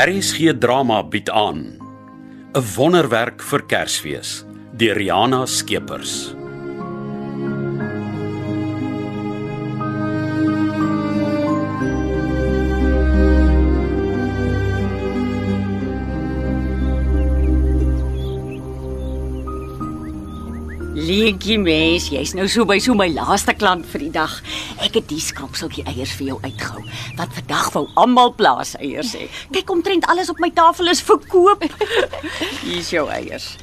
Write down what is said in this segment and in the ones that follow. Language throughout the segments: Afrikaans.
RSG drama bied aan 'n wonderwerk vir Kersfees deur Riana Skeepers. Leentjie mens, jy's nou so by so my laaste klant vir die dag. Ek het die skropseltjie eiers vir jou uitgehou. Wat vandag wou almal plaas eiers hê. Kyk omtrent alles op my tafel is verkoop. Hier's jou eiers.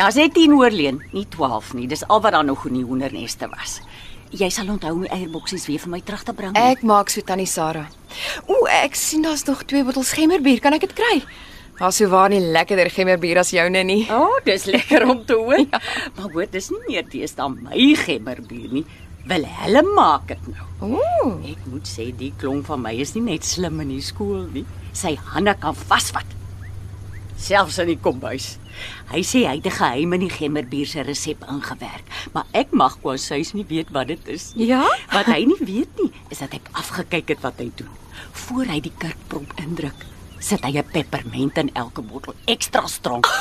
Daar's net 10 oorleen, nie 12 nie. Dis al wat daar nog in die hoenderneste was. Jy sal onthou die eierboksies weer vir my terug te bring. Ek maak so tannie Sarah. Ooh, ek sien daar's nog twee bottels gemmerbier. Kan ek dit kry? Daar's so waar nie lekkerder gemmerbier as joune nie. O, oh, dis lekker om te hoor. ja. Maar hoor, dis nie meer teesta my gemmerbier nie. Willem maak dit nou. Ooh. Ek moet sê die klomp van my is nie net slim in die skool nie. Sy hande kan vasvat. Selfs in die kombuis. Hy sê hy het 'n geheim in die gemmerbier se resep ingewerk, maar ek mag kwashuis nie weet wat dit is. Ja? Wat hy nie weet nie, is dat ek afgekyk het wat hy doen. Voor hy die kurkprop indruk, sit hy 'n peppermint in elke bottel, ekstra strong.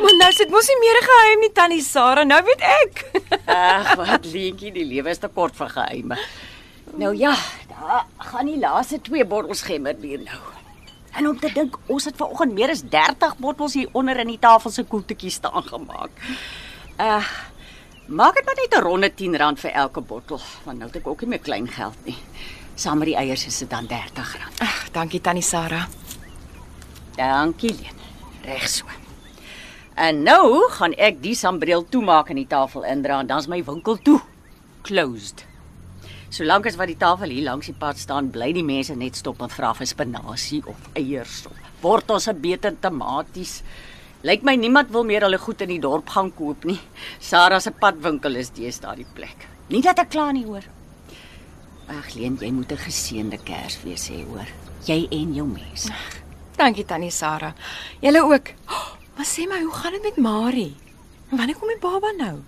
Maar nou sit mos nie meer 'n geheim nie tannie Sarah. Nou weet ek. Ag, wat leentjie, die lewe is te kort vir geheime. Nou ja, daar gaan die laaste twee bottels gemmerbier nou. En om te dink, ons het vanoggend meer as 30 bottels hier onder in die tafel se koeltjies staan gemaak. Uh Maak dit maar net 'n ronde R10 vir elke bottel, want nou het ek ook nie meer klein geld nie. Saam met die eiers is dit dan R30. Ag, dankie tannie Sarah. Dankie, Leen. Reg so. En nou gaan ek die sambreel toemaak en die tafel indra en dan's my winkel toe. Closed. Solank as wat die tafel hier langs die pad staan, bly die mense net stop en vra vir spinasie of eiers of wortels en beter tomaties. Lyk my niemand wil meer hulle goed in die dorp gaan koop nie. Sarah se padwinkel is deesdae die plek. Nie dat ek kla nie hoor. Ag Leen, jy moet 'n geseënde Kersfees hê hoor. Jy en jou mense. Dankie tannie Sarah. Julle ook. Oh, maar sê my, hoe gaan dit met Marie? Wanneer kom die baba nou?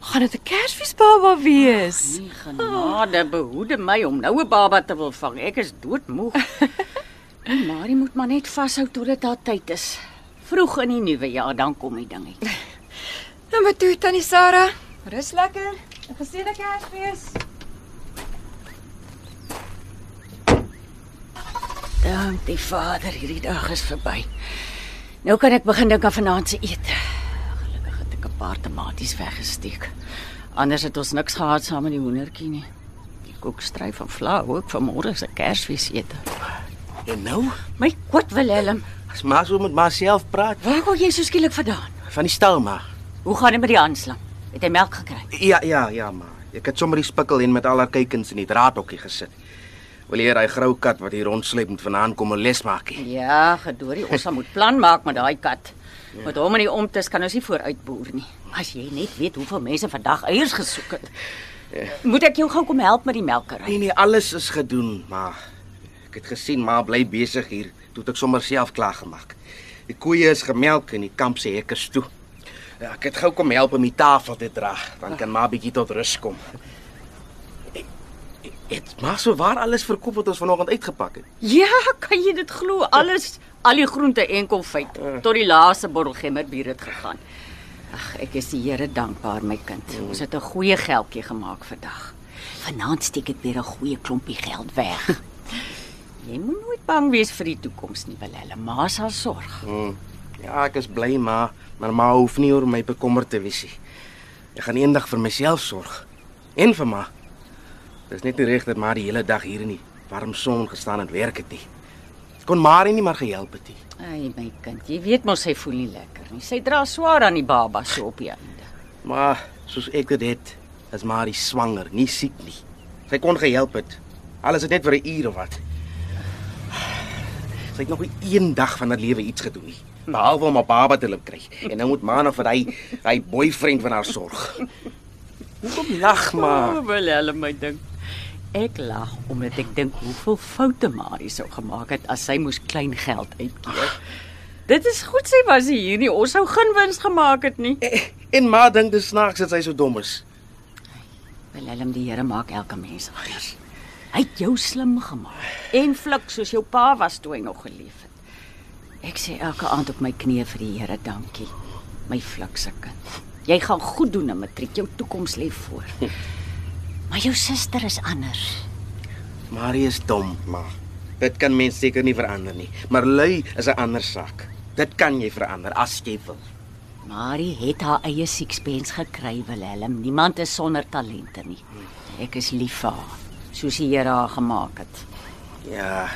Gaan dit 'n Kersfeesbaba wees? Nie genade behoede my om nou 'n baba te wil vang. Ek is doodmoeg. En Marie moet maar net vashou tot dit haar tyd is. Vroeg in die nuwe jaar dan kom die ding uit. Nou maar toe tannie Sarah. Rus lekker. 'n Geseënde Kersfees. Dank die Vader, hierdie dag is verby. Nou kan ek begin dink aan vanaand se ete. Gelukkig het ek 'n paar tomaties weggesteek. Anders het ons niks gehad saam met die hoendertjie nie. Die koekstryf van vla ook vir môre se Kersfees ete. En nou, My God Willem, as maar so met myself praat waar kom jy so skielik vandaan? van die stal maar. Hoe gaan dit met die aanslag? Het hy melk gekry? Ja, ja, ja, maar ek het sommer die spikkel en met al haar kykens in die draadhokkie gesit. Wil hier hy grou kat wat hier rondsleep moet vanaand kom 'n les maak. nie. Ja, gedoorie, ons sal moet plan maak met daai kat. Met hom in die omtes kan ons nie vooruit boer nie. As jy net weet hoeveel mense vandag eiers gesoek het. Moet ek jou gou kom help met die melkery? Nee nee, alles is gedoen, maar ek het gesien maar bly besig hier, toe het ek sommer self klaar gemaak. Die koeie is gemelk en die kamp se hek is toe. Ja, ek het gou kom help om die tafel te dra, dan kan maar bietjie tot rus kom. Dit maar so waar alles verkoop wat ons vanoggend uitgepak het. Ja, kan jy dit glo? Alles, al die groente en konfyt tot die laaste bottel gemmerbier het gegaan. Ag, ek is die Here dankbaar, my kind. Ons het 'n goeie geldjie gemaak vandag. Vanaand steek ek weer 'n goeie klompie geld weg. jy moet nooit bang wees vir die toekoms nie, Willem. Ma sal sorg. Hmm. Ja, ek is bly maar, maar ma hoef nie oor my bekommerd te wees nie. Ek gaan eendag vir myself sorg en vir ma. Dit is net nie reg dat ma die hele dag hier in die warm son gestaan en werk het nie. Kon maar nie maar gehelp het nie. Ai, my kind, jy weet mos sy voel nie lekker nie. Sy dra swaar aan die baba so op die einde. Maar soos ek dit het, is maar die swanger, nie siek nie. Sy kon gehelp het. Alles het net vir 'n uur of wat. Sy het nog nie een dag van haar lewe iets gedoen nie. Behalwe om 'n baba te loop kry. En nou moet ma nog vir hy hy boyfriend van haar sorg. Hoekom lag maar? Oh, Willem, my ding. Ek lag omdat ek dink hoeveel foute Marie sou gemaak het as sy moes klein geld uitkeer. Dit is goed sy was hier nie. Ons sou geen wins gemaak het nie. En ma dink dis snaaks dat sy so dom is. Willem, die Here maak elke mens anders. Hy het jou slim gemaak en flik soos jou pa was toe hy nog geleef het. Ek sê elke aand op my knieë vir die Here dankie. My flikse kind. Jy gaan goed doen in matriek. Jou toekoms lê voor. Maar jou suster is anders. Marie is dom, ma. Dit kan mens seker nie verander nie, maar lui is 'n ander saak. Dit kan jy verander as jy wil. Marie het haar eie sixpence gekry, Willem. Niemand is sonder talente nie. Ek is lief vir haar, soos die Here haar gemaak het. Ja.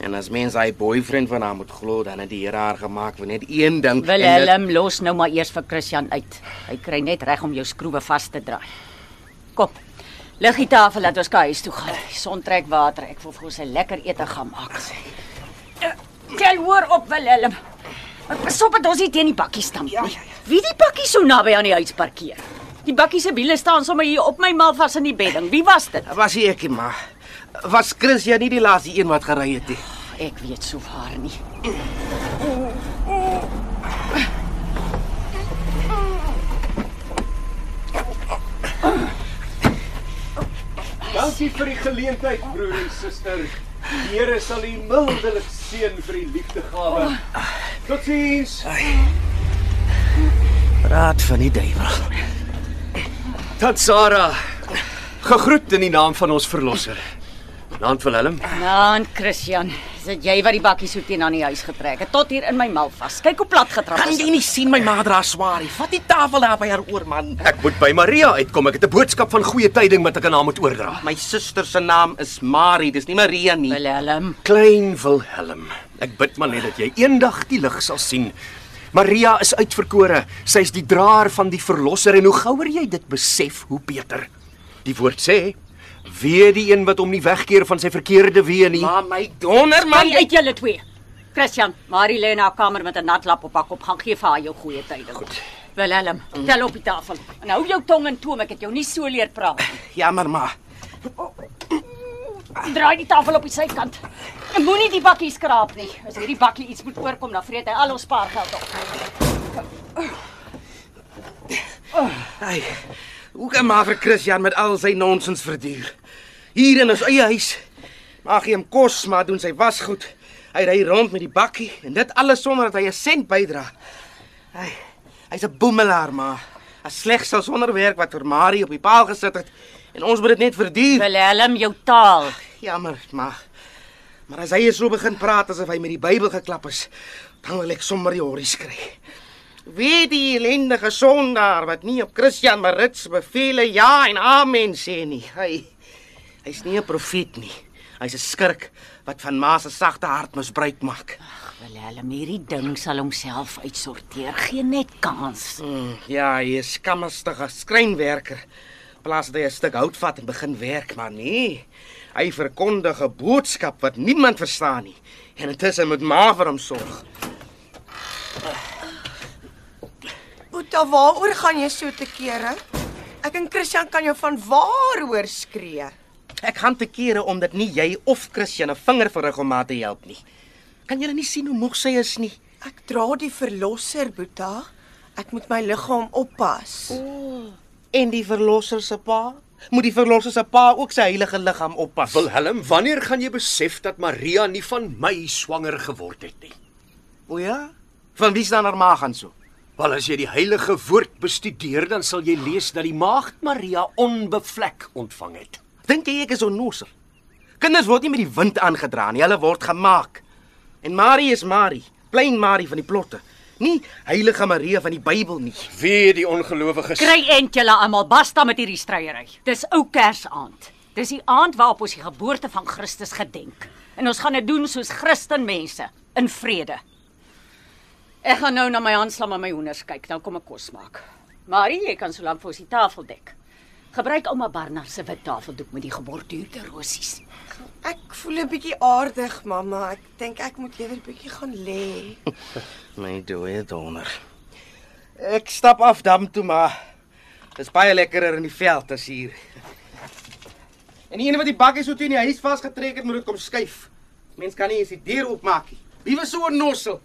En as mens hy boyfriend van haar moet glo, dan het die Here haar gemaak vir net een ding. en dit- Willem, los nou maar eers vir Christian uit. Hy kry net reg om jou skroewe vas te draai. Kom. Lig die tafel laat ons ka huis toe gaan. Son trek water. Ek wil vir ons 'n lekker ete gaan maak. Tel hoor op, Willem. Maar Pas op dat ons nie teen die bakkie stamp nie. Ja, ja, ja. Wie die bakkie so naby aan die huis parkeer? Die bakkie se wiele staan sommer hier op my mal vas in die bedding. Wie was dit? Was hy ek, ma? Was Chris jy nie die laaste een wat gery het nie? Ek weet so waar nie. Dankie vir die geleentheid, broer en suster. Die Here sal u mildelik seën vir die liefdegawe. Totsiens. Raad van die duiwel. Tant Sarah, gegroet in die naam van ons verlosser. Naam Willem. Nou, Christian, is dit jy wat die bakkie so teen aan die huis getrek het tot hier in my mal vas. Kyk hoe plat getrap Kan is. jy nie sien my ma dra swaar nie? Vat die tafel daar by haar oor, man. Ek moet by Maria uitkom. Ek het 'n boodskap van goeie tyding wat ek aan haar moet oordra. My suster se naam is Marie, dis nie Maria nie. Willem, Klein Wilhelm. Ek bid maar net dat jy eendag die lig sal sien. Maria is uitverkore. Sy's die draer van die verlosser en hoe gouer jy dit besef, hoe beter. Die woord sê: "Wee die een wat hom nie wegkeer van sy verkeerde weë nie." Maar my donder man, man uit julle twee. Christian, Marie lê in haar kamer met 'n nat lap op haar kop. Gaan gee vir haar jou goeie tyding. Goed. Willem, tel op die tafel. En hou jou tong in toom, ek het jou nie so leer praat nie. jammer ma. Draai die tafel op die sykant. En moenie die bakkie skraap nie. As hierdie bakkie iets moet oorkom, dan vreet hy al ons spaargeld op. Hey, hoe kan maar vir Christian met al sy nonsens verduur? Hier in ons eie huis. Mag hy hom kos, maar doen sy was goed. Hy ry rond met die bakkie en dit alles sonder dat hy 'n sent bydra. Hy hy's 'n boemelaar maar. 'n Slegsel sonder werk wat vir Marie op die paal gesit het en ons moet dit net verduur. Willem, jou taal. Jammer, maar maar as hy so begin praat asof hy met die Bybel geklap is, dan wil ek sommer die horries kry. Wie die ellendige sondaar wat nie op Christian Marits bevele ja en amen sê nie. Hy hy's nie 'n profeet nie. Hy's 'n skurk wat van Ma se sagte hart misbruik maak. Willem, hierdie ding sal homself uitsorteer. Geen net kans. Mm, ja, hy is skammerstige skrynwerker. Plaas dat hy 'n stuk hout vat en begin werk, maar nee. Hy verkondig 'n boodskap wat niemand verstaan nie. En intussen moet Ma vir hom sorg. Boeta, waaroor gaan jy so te kere? Ek en Christian kan jou van waar hoor skree. Ek gaan te kere omdat nie jy of Christian 'n vinger verrig om haar te help nie. Kan julle nie sien hoe moeg sy is nie? Ek dra die verlosser, Boeta. Ek moet my liggaam oppas. En die verlosser se pa? Moet die verlosser se pa ook sy heilige liggaam oppas? Wilhelm, wanneer gaan jy besef dat Maria nie van my swanger geword het nie? O ja? Van wie staan haar ma gaan so? Wel as jy die heilige woord bestudeer, dan sal jy lees dat die maagd Maria onbevlek ontvang het. Dink jy ek is onnoosel? Kinders word nie met die wind aangedra nie, hulle word gemaak. En Marie is Marie, plain Marie van die plotte. Nie heilige Maria van die Bybel nie. Wie die ongelowiges Kry end julle almal basta met hierdie stryery. Dis ou Kersaand. Dis die aand waarop ons die geboorte van Christus gedenk. En ons gaan dit doen soos Christenmense in vrede. Ek gaan nou na my aanslam en my hoenders kyk, dan kom ek kos maak. Marie, jy kan so lank vir ons die tafel dek. Gebruik ouma Barnard se wit tafeldoek met die geborduurde rosies. Ek voel 'n bietjie aardig, mamma. Ek dink ek moet liewer bietjie gaan lê. My dooie donder. Ek stap af dam toe maar. Dis baie lekkerer in die veld as hier. En die een wat die bakkie so teen die huis vasgetrek het, moet dit kom skuif. Mens kan nie eens die deur oopmaak nie. Wie was so 'n nossel?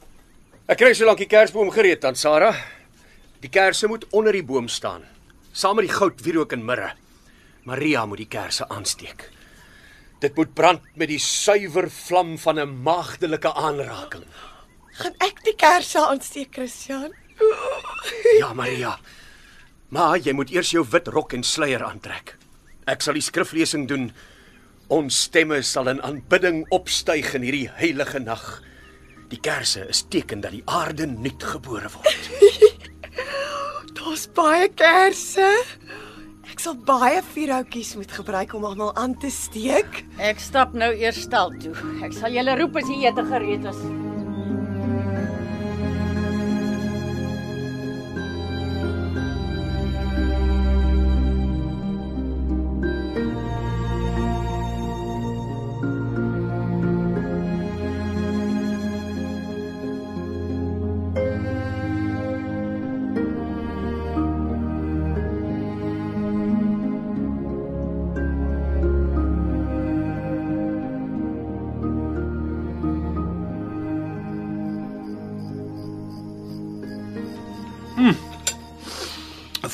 Ek kry so lank die kersboom gereed aan Sarah. Die kersse moet onder die boom staan, saam met die goud, wierook en mirre. Maria moet die kersse aansteek. Dit moet brand met die suiwer vlam van 'n maagdelike aanraking. Gaan ek die kersse aansteek, Christian? Ja, Maria. Maar jy moet eers jou wit rok en sluier aantrek. Ek sal die skriflesing doen. Ons stemme sal in aanbidding opstyg in hierdie heilige nag. Die kersse is teken dat die aarde nuut gebore word. Daar's baie kersse. Ek sal baie vuurhoutjies moet gebruik om almal aan te steek. Ek stap nou eers stal toe. Ek sal julle roep as die ete gereed is.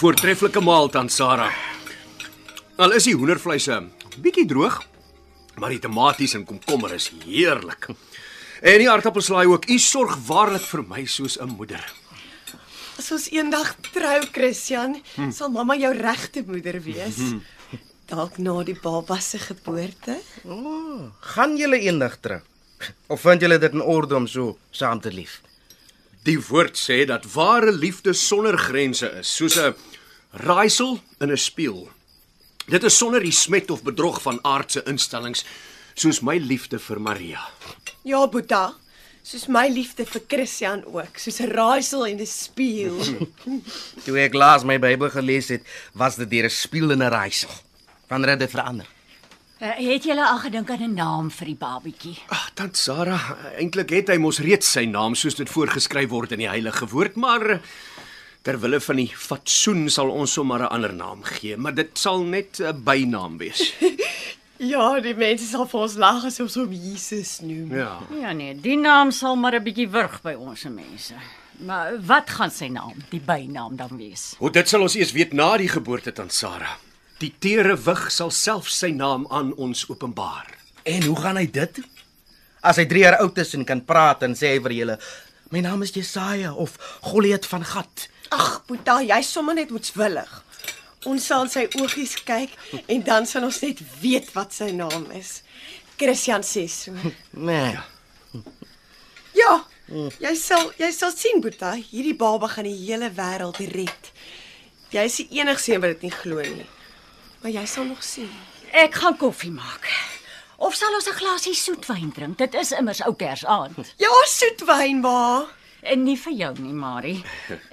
Voortreffelike maal dan Sarah. Al is die hoendervleis 'n bietjie droog, maar die tomaties en komkommer is heerlik. En die aardappelslaai ook. U sorg waarlik vir my soos 'n moeder. As ons eendag trou, Christian, sal mamma jou regte moeder wees. Dalk na die baba se geboorte. Gaan julle eendag trou? Of vind julle dit in orde om so saam te lief? Die woord sê dat ware liefde sonder grense is, soos 'n raaisel in 'n spieël. Dit is sonder die smet of bedrog van aardse instellings, soos my liefde vir Maria. Ja, Boeta. Soos my liefde vir Christian ook, soos 'n raaisel en 'n spieël. Toe ek laas my Bybel gelees het, was dit deur 'n spieël en 'n raaisel. Wanneer het dit verander? Uh, het julle al gedink aan 'n naam vir die babietjie? Ag, tant Sarah, eintlik het hy mos reeds sy naam soos dit voorgeskryf word in die heilige woord, maar ter wille van die fatsoen sal ons hom maar 'n ander naam gee, maar dit sal net 'n bynaam wees. ja, die mense sal vir ons lag as ons hom Jesus noem. Ja. Ja nee, die naam sal maar 'n bietjie wurg by ons mense. Maar wat gaan sy naam, die bynaam dan wees? Hoe dit sal ons eers weet na die geboorte tant Sarah. Die tere wig sal self sy naam aan ons openbaar. En hoe gaan hy dit doen? As hy 3 jaar oud is en kan praat en sê hy vir julle, "My naam is Jesaja of Goliat van Gat." Ag, Boeta, jy's sommer net moetswillig. Ons sal sy oogies kyk en dan sal ons net weet wat sy naam is. Christian sê so. Nee. Ja, jy sal jy sal sien, Boeta, hierdie baba gaan die hele wêreld red. Jy is die enigste een wat dit nie glo nie. Maar jy sal nog sien. Ek gaan koffie maak. Of sal ons 'n glasie soetwyn drink? Dit is immers ou Kersaand. Ja, soetwyn, ma. En nie vir jou nie, Marie.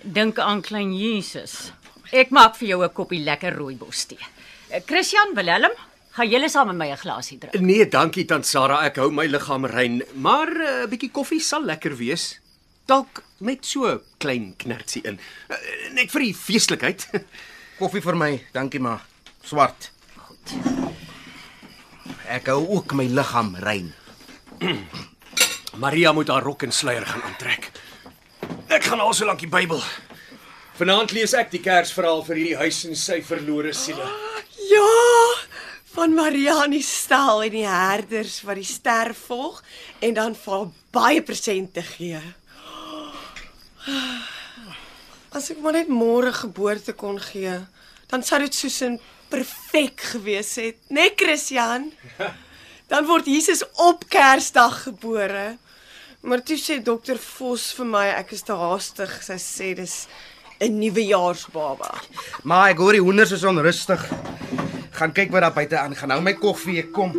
Dink aan klein Jesus. Ek maak vir jou 'n koppie lekker rooibos tee. Eh, Christian Willem, gaan julle saam met my 'n glasie drink? Nee, dankie tant Sarah, ek hou my liggaam rein, maar 'n uh, bietjie koffie sal lekker wees. Dalk met so klein knertsie in. Uh, net vir die feestelikheid. Koffie vir my, dankie ma. Swart. Goed. Ek hou ook my liggaam rein. Maria moet haar rok en sluier gaan aantrek. Ek gaan al so lank die Bybel. Vanaand lees ek die Kersverhaal vir hierdie huis en sy verlore siele. Ja, van Maria in die stal en die herders wat die ster volg en dan vir baie presente gee. As ek maar net môre geboorte kon gee, dan sou dit soos 'n perfek gewees het, né, nee, Christian? Dan word Jesus op Kersdag gebore. Maar toe sê dokter Vos vir my ek is te haastig. Sy sê dis 'n nuwejaarsbaba. Maar ek hoor die honders is onrustig. Gaan kyk wat daar buite aangaan. Hou my koffie, ek kom.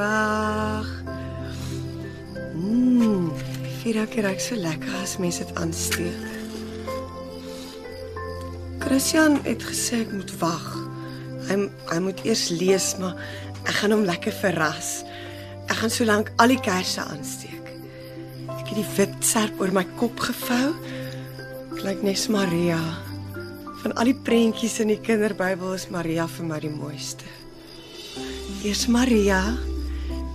Verwag. Mmm, Vierak raak so lekker as mens dit aansteek. Christian het gesê ek moet wag. Hy hy moet eers lees, maar ek gaan hom lekker verras. Ek gaan solank al die kersse aansteek. Ek het die wit serp oor my kop gevou. Ek lyk nes Maria. Van al die prentjies in die kinderbybel is Maria vir my die mooiste. Eers Maria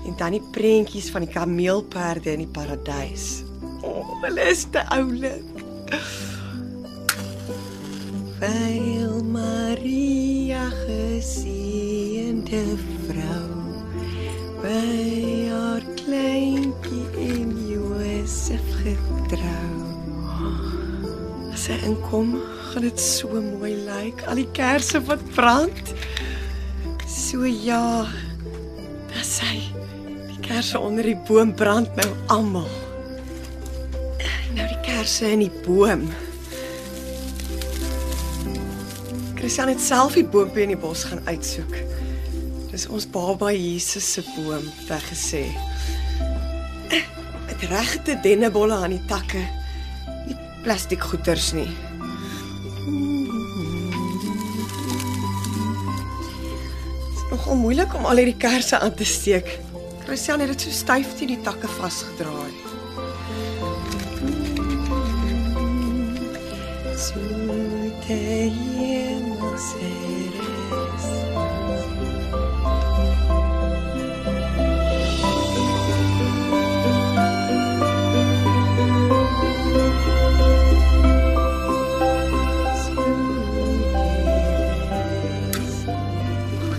en dan die prentjies van die kameelperde in die paradys. O, oh, hulle is te oulik. Veil Maria geseënde vrou by haar kleintjie in Josef getrou. As sy inkom, gaan dit so mooi lyk, al die kersse wat brand. So ja, dis sy. Kersse onder die boom brand nou almal. Nou die kersse in die boom. Christian het self die boompie in die bos gaan uitsoek. Dis ons baba Jesus se boom, het hy gesê. Met regte dennebolle aan die takke. Nie plastiek goeters nie. Dit is nogal moeilik om al hierdie kersse aan te steek. Christian het dit so styf teen die takke vasgedraai. Zoete hemelseres.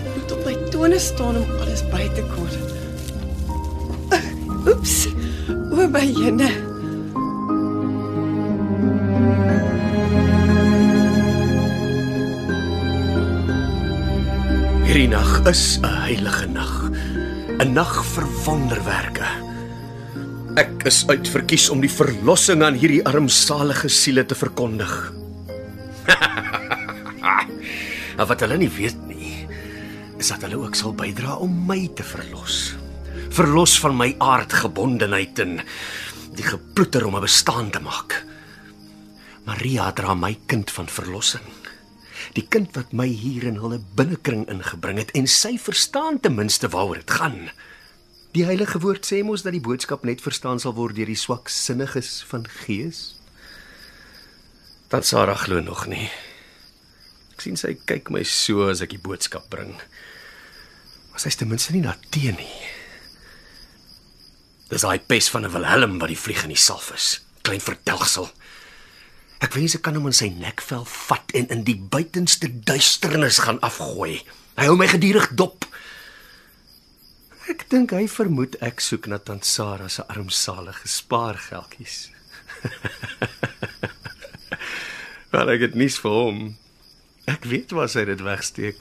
Ek moet op my tone staan om is 'n heilige nag. 'n Nag vir wonderwerke. Ek is uitverkies om die verlossing aan hierdie armsalige siele te verkondig. Maar wat hulle nie weet nie, is dat hulle ook sal bydra om my te verlos. Verlos van my aardgebondenheid en die geploeter om 'n bestaan te maak. Maria dra my kind van verlossing. Die kind wat my hier in hulle binnekring ingebring het en sy verstaan ten minste waaroor dit gaan. Die Heilige Woord sê mos dat die boodskap net verstaan sal word deur die swaksinniges van gees. Dat Sarah glo nog nie. Ek sien sy kyk my so as ek die boodskap bring. Maar sy's ten minste nie daarteen nie. Dis daai pes van 'n Wilhelm wat die vlieg in die salf is. Klein vertelgsel. Ek wens ek kan hom in sy nekvel vat en in die buitenste duisternis gaan afgooi. Hy hou my gedurig dop. Ek dink hy vermoed ek soek na tant Sarah se armsalige spaargeldjies. Maar ek het nuus vir hom. Ek weet waar sy dit wegsteek.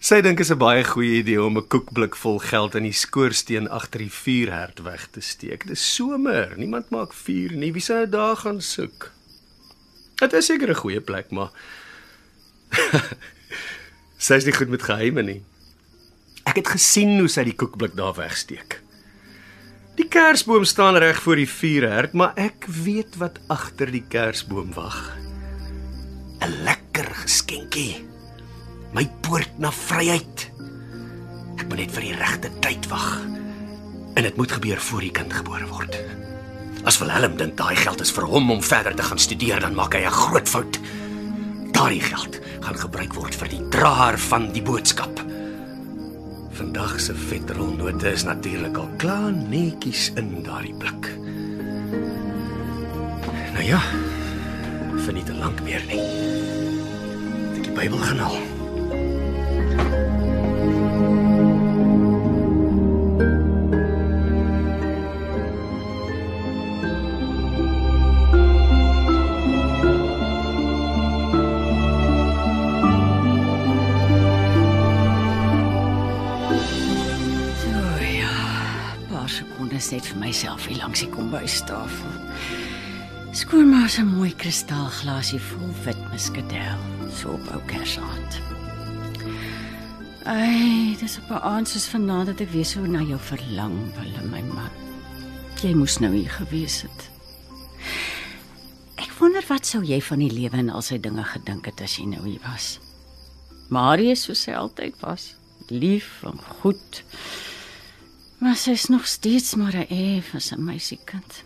Sy dink is 'n baie goeie idee om 'n koekblik vol geld in die skoorsteen agter die vuurherd weg te steek. Dis somer, niemand maak vuur nie. Wie sou nou daar gaan soek? Dit is seker 'n goeie plek, maar sy is nie goed met geheime nie. Ek het gesien hoe sy die koekblik daar wegsteek. Die kersboom staan reg voor die vuurherd, maar ek weet wat agter die kersboom wag. 'n Lekker geskenkie. My poort na vryheid. Ek moet net vir die regte tyd wag. En dit moet gebeur voor die kind gebore word. As Willem dink daai geld is vir hom om verder te gaan studeer, dan maak hy 'n groot fout. Daardie geld gaan gebruik word vir die draer van die boodskap. Vandag se vetrolnote is natuurlik al klaar netjies in daardie blik. Nou ja, vir nie te lank meer nie. Ek die Bybel gaan haal. Sekondes net vir myself hier langs die kombuistafel. Skoonmaak se mooi kristalglasie vol wit muskadel, so op ou kersaand. Ai, dis op 'n aand soos vanaand dat ek weer so na jou verlang, Willem, my man. Jy moes nou hier gewees het. Ek wonder wat sou jy van die lewe en al sy dinge gedink het as jy nou hier was. Marie is soos sy altyd was, lief en goed. Maar sy is nog steeds maar 'n effens meisiekind.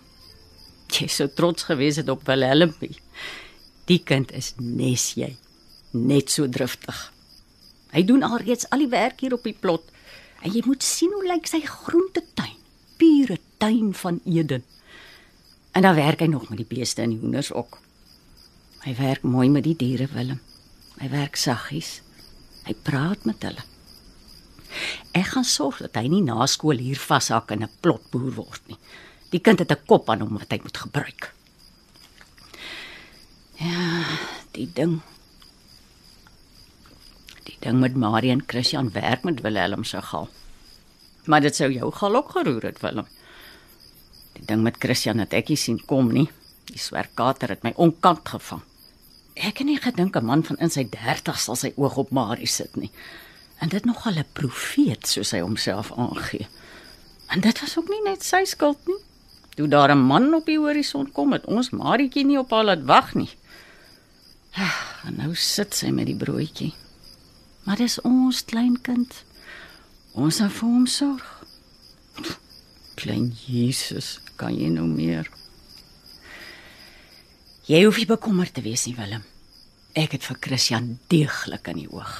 Jy sou trots gewees het op Wilhelmie. Die kind is nes jy, net so driftig. Hy doen alreeds al die werk hier op die plot. En jy moet sien hoe lyk sy groentetuin. Pure tuin van Eden. En dan werk hy nog met die beeste en die hoenders ook. Hy werk mooi met die diere, Willem. Hy werk saggies. Hy praat met hulle. Ek gaan sorg dat hy nie na skool hier vashak en 'n plotboer word nie. Die kind het 'n kop aan hom wat hy moet gebruik. Ja, die ding. Die ding met Marie en Christian werk met Willem se gal. Maar dit sou jou gal ook geroer het, Willem. Die ding met Christian het ek nie sien kom nie. Die swerkater het my onkant gevang. Ek het nie gedink 'n man van in sy 30 sal sy oog op Marie sit nie. En dit nogal 'n profeet soos hy homself aangee. En dit was ook nie net sy skuld nie. Toe daar 'n man op die horison kom, het ons Marietjie nie op haar laat wag nie. En nou sit sy met die broodjie. Maar dis ons kleinkind. Ons moet vir hom sorg. Klein Jesus, kan jy nou meer? Jy hoef nie bekommerd te wees nie, Willem. Ek het vir Christian deeglik in die oog.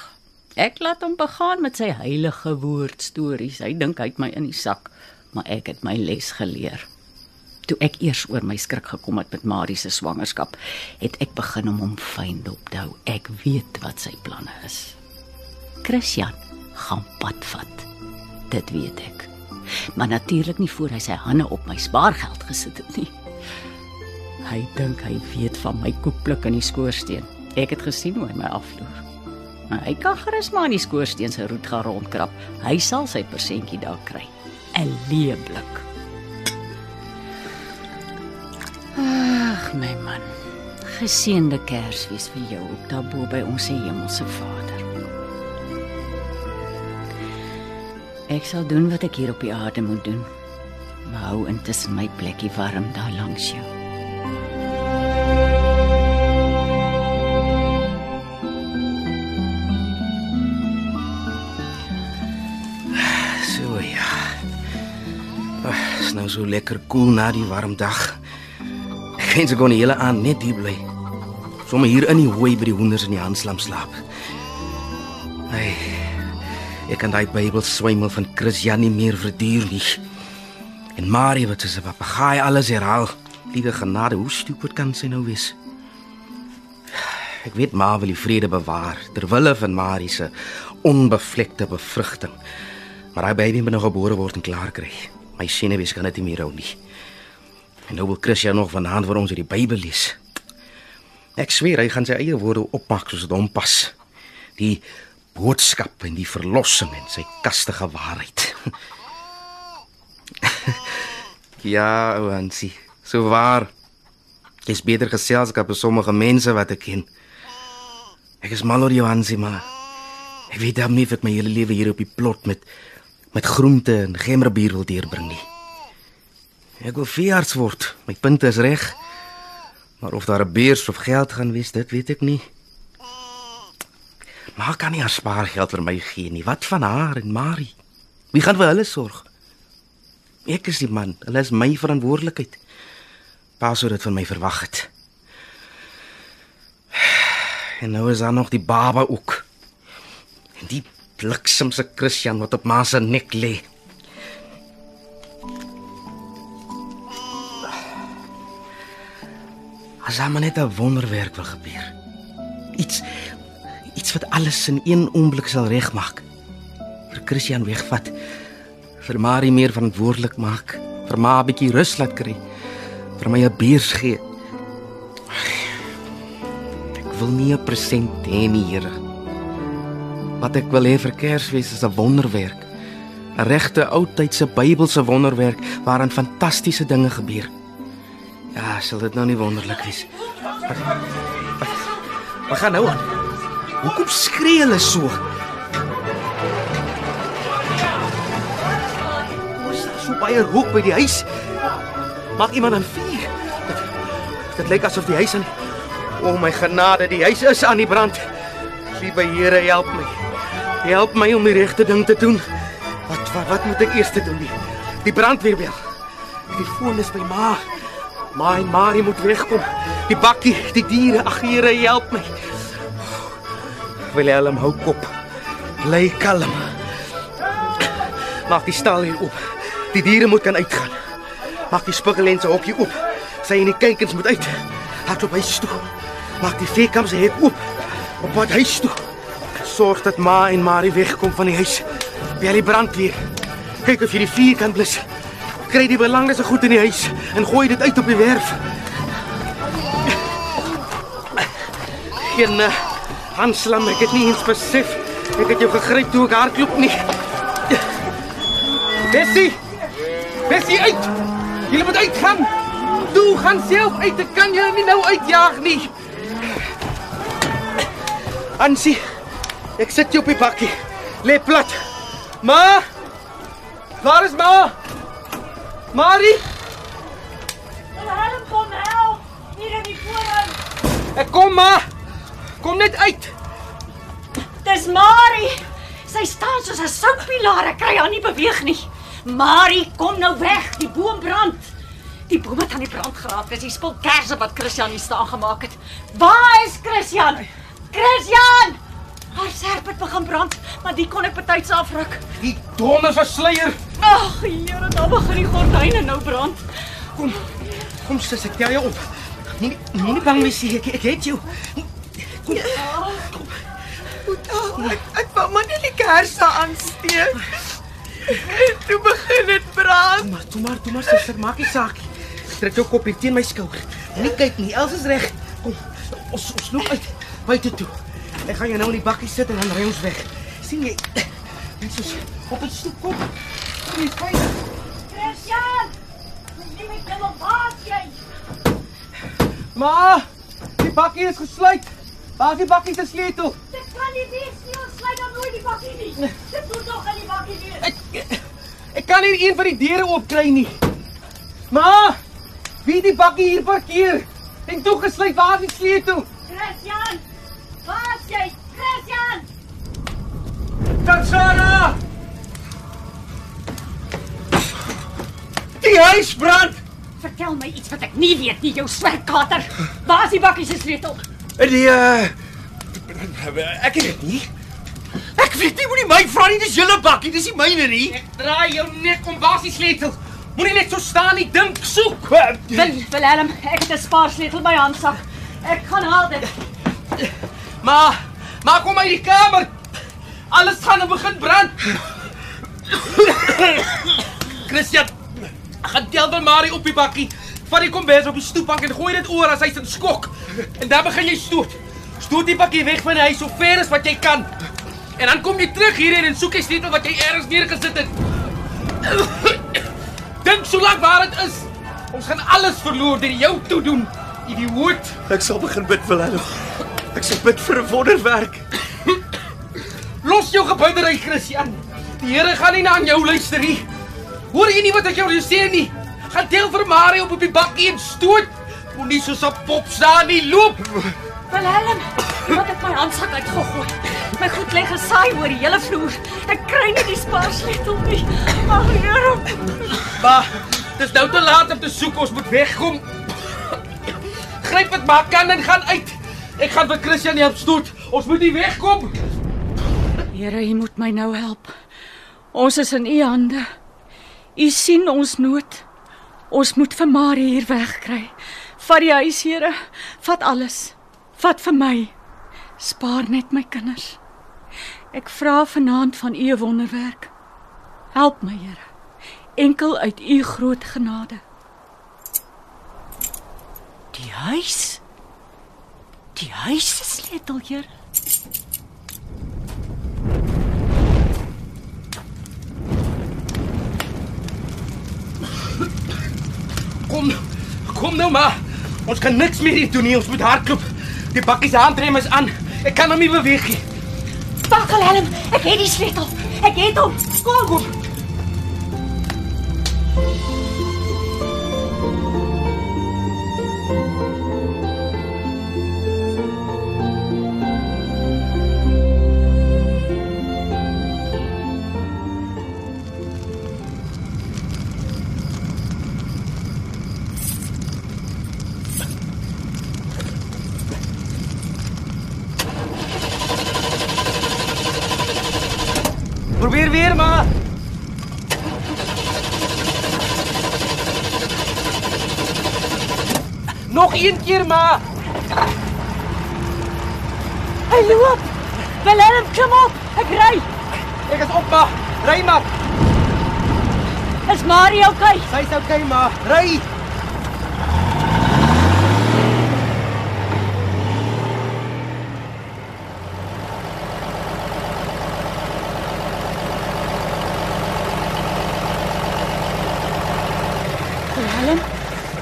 Ek laat hom begaan met sy heilige woord stories. Hy dink hy het my in die sak, maar ek het my les geleer. Toe ek eers oor my skrik gekom het met Marie se swangerskap, het ek begin om hom fyn dop te hou. Ek weet wat sy planne is. Christian gaan pad vat. Dit weet ek. Maar natuurlik nie voor hy sy hande op my spaargeld gesit het nie. Hy dink hy weet van my koekpluk in die skoorsteen. Ek het gesien hoe hy my afloer. Maar hy kan gerus maar in die skoorsteen se roet gaan rondkrap. Hy sal sy persentjie daar kry. 'n Leeblik. Ag my man. Geseënde Kersfees vir jou ook daar bo by ons hemelse Vader. Ek sal doen wat ek hier op die aarde moet doen. Maar hou intussen my plekkie warm daar langs jou. So ja. Ag, is nou so lekker koel cool na die warm dag. Ek wens ek kon die hele aand net hier bly. Sommige hier in die hooi by die hoenders in die handslam slaap. Ai. Ek kan daai Bybel swemel van Christian nie meer verduur nie. En Marie wat soos 'n papegaai alles herhaal. Liewe genade, hoe stupid kan sy nou wees? Ek weet maar wil die vrede bewaar ter wille van Marie se onbevlekte bevrugting. Maar hy baby moet nog gebore word en klaar kry. My senuwees kan dit nie meer hou nie. En nou wil Christian nog vanaand vir ons uit die Bybel lees. Ek sweer hy gaan sy eie woorde opmaak soos dit hom pas. Die boodskap en die verlossing en sy kastige waarheid. ja, Wansie, so waar. Dis beter geselskap as sommige mense wat ek ken. Ek is mal oor jou Hansie, maar ek weet dan nie of ek my hele lewe hier op die plot met met groente en gemmerbier wil deurbring nie. Ek wil veearts word. My punt is reg. Maar of daar 'n beurs of geld gaan wees, dit weet ek nie. Maar kan nie haar spaargeld vir my gee nie. Wat van haar en Marie? Wie gaan vir hulle sorg? Ek is die man. Hulle is my verantwoordelikheid. Pa sou dit van my verwag het. En nou is daar nog die baba ook. En die bliksemse Christian wat op ma se nek lê. As hom net 'n wonderwerk wil gebeur. Iets iets wat alles in een oomblik sal regmaak. Vir Christian wegvat. Vir Marie meer verantwoordelik maak. Vir ma 'n bietjie rus laat kry. Vir my 'n beurs gee. Ek wil nie 'n present hê nie, Here. Wat ek wil hê vir Kersfees is 'n wonderwerk. 'n Regte oudtydse Bybelse wonderwerk waarin fantastiese dinge gebeur. Ja, sal dit nou nie wonderlik wees? Wat, wat, wat gaan nou aan? Hoekom skree hulle so? Ons is so baie rook by die huis. Maak iemand aan vuur. Dit, dit lyk asof die huis aan O oh my genade, die huis is aan die brand. Liewe Here, help my. Help my om die regte ding te doen. Wat wat, wat moet ek eers doen? Die, die brandweer bel. Die foon is by ma. My Marie moet wegkom. Die bakkie, die diere, ag Here, help my. Willem hou kop. Bly kalm. Maak die stal hier oop. Die diere moet kan uitgaan. Maak die spiegelense hokkie oop. Sy en die kykens moet uit. Hardloop huis toe. Maak die veekamp se hek oop. Op pad huis toe. Sorg dat Ma en Marie wegkom van die huis. Bel die brandweer. Kyk of jy die vuur kan blus. Kry die belangrikste goed in die huis en gooi dit uit op die werf. Geen uh, Hanslam, ek het nie eens besef. Ek het jou gegryp toe ek hardloop nie. Bessie! Bessie uit! Jy moet uitgaan. Toe gaan self uit. Ek kan jou nie nou uitjaag nie. Ansie, ek sit jou op die bakkie. Lê plat. Ma! Waar is ma? Marie, Helm kom help. Hier in die forum. ek kom ma. Kom net uit. Dis Marie. Sy staan soos 'n soutpilaar. Ek kry haar nie beweeg nie. Marie, kom nou weg. Die boom brand. Die boom het aan die brand geraak. Dis die spul kersse wat Christian hier staan gemaak het. Waar is Christian? Christian! Haar serp het begin brand, maar die kon ek betyds afruk. Die donder versleier. Ag, Here, dan begin die gordyne nou brand. Kom. Kom sis, ek tel jou op. Moenie moenie bang wees nie. Ek ek het jou. Kom. Oh, ek, ek wou maar net die kersse aansteek. En toe begin dit brand. Maar toe maar, toe maar suster, maak nie saak. nie. Trek jou kop hier teen my skouer. Moenie kyk nie. Els is reg. Kom. Ons ons loop uit buite toe. Ek gaan jou nou in die bakkie sit en dan ry ons weg. sien jy? Net soos op 'n stoep kom. Kom jy veilig? Christian! Jy moet jou waar jy. Ma, die bakkie is gesluit. Waar is die bakkie se sleutel? Dit kan nie wees nie. Ons sluit dan nooit die bakkie nie. Dit moet nog in die bakkie wees. Ek ek kan nie een van die deure oopkry nie. Ma, wie die bakkie hier parkeer? En toe gesluit, waar die sleutel? Christian! Waar is jy? Christian! Tatsana! Die huis brand. Vertel my iets wat ek nie weet nie, jou swerkater. Waar is die bakkie se sleutel? Die uh ek weet dit nie. Ek weet nie hoe die my vra nie, dis julle bakkie, dis nie myne nie. Ek draai jou nek om die sleutel? Moenie net so staan nie, dink, soek. Wil, Willem, ek het 'n spaarsleutel by handsak. Ek gaan haal dit. Ma, ma kom uit die kamer. Alles gaan begin brand. Christian, gaan tel dan Marie op die bakkie. Vat die kombers op die stoepbank en gooi dit oor as hy's in skok. En dan begin jy stoot. Stoot die bakkie weg van die huis so ver as wat jy kan. En dan kom jy terug hierheen en soek jy sleutel wat jy eers neergesit het. Dink so lank waar dit is. Ons gaan alles verloor deur jou toe doen. Idioot. Ek sal begin bid vir hulle. Ek sal bid vir 'n wonderwerk. Los jou geboudery, Christian. Die Here gaan nie na jou luister nie. Hoor jy nie wat ek jou sê nie? Gaan tel vir Marie op op die bakkie en stoot. Moenie soos 'n pop staan nie, loop. Willem, wat het my handsak uitgegooi? My goed lê gesaai oor die hele vloer. Ek kry nie die spaarsleutel nie. Ag, Here. Ma, dis nou te laat om te soek, ons moet wegkom. Gryp dit maar kan en gaan uit. Ek gaan vir Christian help stoot. Ons moet hier wegkom. Here, U moet my nou help. Ons is in U hande. U sien ons nood. Ons moet vir Marie hier wegkry. Vat die huis, Here. Vat alles. Vat vir my. Spaar net my kinders. Ek vra vanaand van U wonderwerk. Help my, Here. Enkel uit U groot genade. Die huis. Die huis se sleutel, Here. Kom. Kom nou maar. Ons kan niks meer hier doen nie. Ons moet hardloop. Die bakkie se handrem is aan. Ek kan hom nie beweeg nie. Wag, Willem, ek het die sleutel. Ek het hom. Kom. Kom. Okay? Sy's okay maar. Ry. Willem,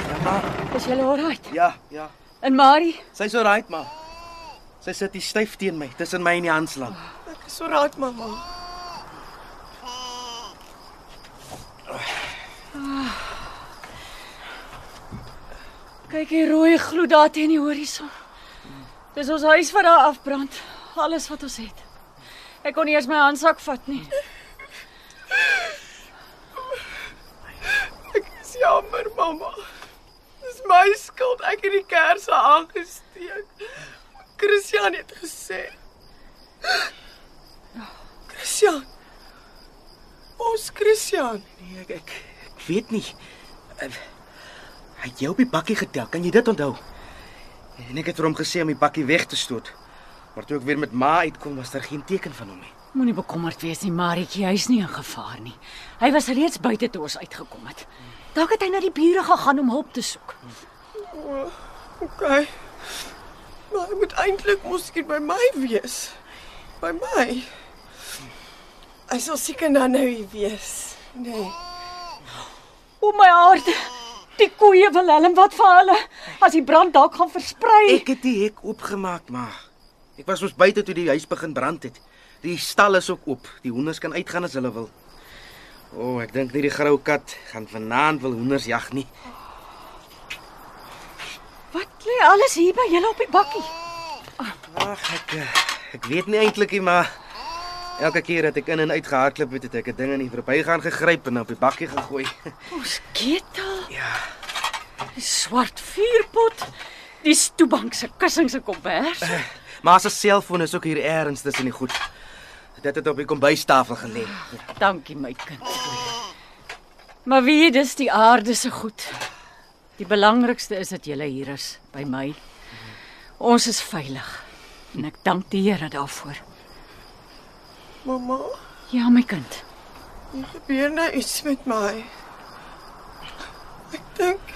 Ja maar. is jy alright? Ja, ja. En Marie? Sy's alright maar. Sy sit hier styf teen my, tussen my en die aanslaan. Ek is raak, mamma. Kyk hier rooi gloed daar teen die horison. Dis ons huis wat daar afbrand. Alles wat ons het. Ek kon nie eens my handsak vat nie. Ek is jammer, mamma. Dis my skuld. Ek het die kersse aangesteek. Christian het gesê. Christian. Ons Christian. Nee, ek, ek ek weet nie. Uh, Hy het jou op die bakkie getel. Kan jy dit onthou? En ek het vir hom gesê om die bakkie weg te stoot. Maar toe ek weer met ma uitkom, was daar geen teken van hom nie. Moenie bekommerd wees nie, Marietjie, hy's nie in gevaar nie. Hy was reeds buite toe ons uitgekom het. Dalk het hy na die bure gegaan om hulp te soek. OK. Maar hy moet eintlik mos hier by my wees. By my. Hy sal seker nou nou hier wees. Nee. O my aarde. Die koeie wil Willem wat vir hulle as die brand dalk gaan versprei. Ek het die hek oopgemaak, ma. Ek was ons buite toe die huis begin brand het. Die stal is ook oop. Die hoenders kan uitgaan as hulle wil. O, oh, ek dink nie die grou kat gaan vanaand wil hoenders jag nie. Wat lê alles hier by julle op die bakkie? Ag, ek ek weet nie eintlik nie, maar elke keer dat ek in en uit gehardloop het, het ek 'n ding in die verbygaan gegryp en op die bakkie gegooi. Ons ketel, Ja, die swart vuurpot, die stoebank se kussings se kombers. maar as 'n selfoon is ook hier eers tussen die goed. Dit het op die kombuistafel gelê. Dankie my kind. Maar wie dis die aarde se goed. Die belangrikste is dat jy hier is by my. Ons is veilig. En ek dank die Here daarvoor. Mamma, Ja my kind. hier gebeur nou iets met my. Ek dink,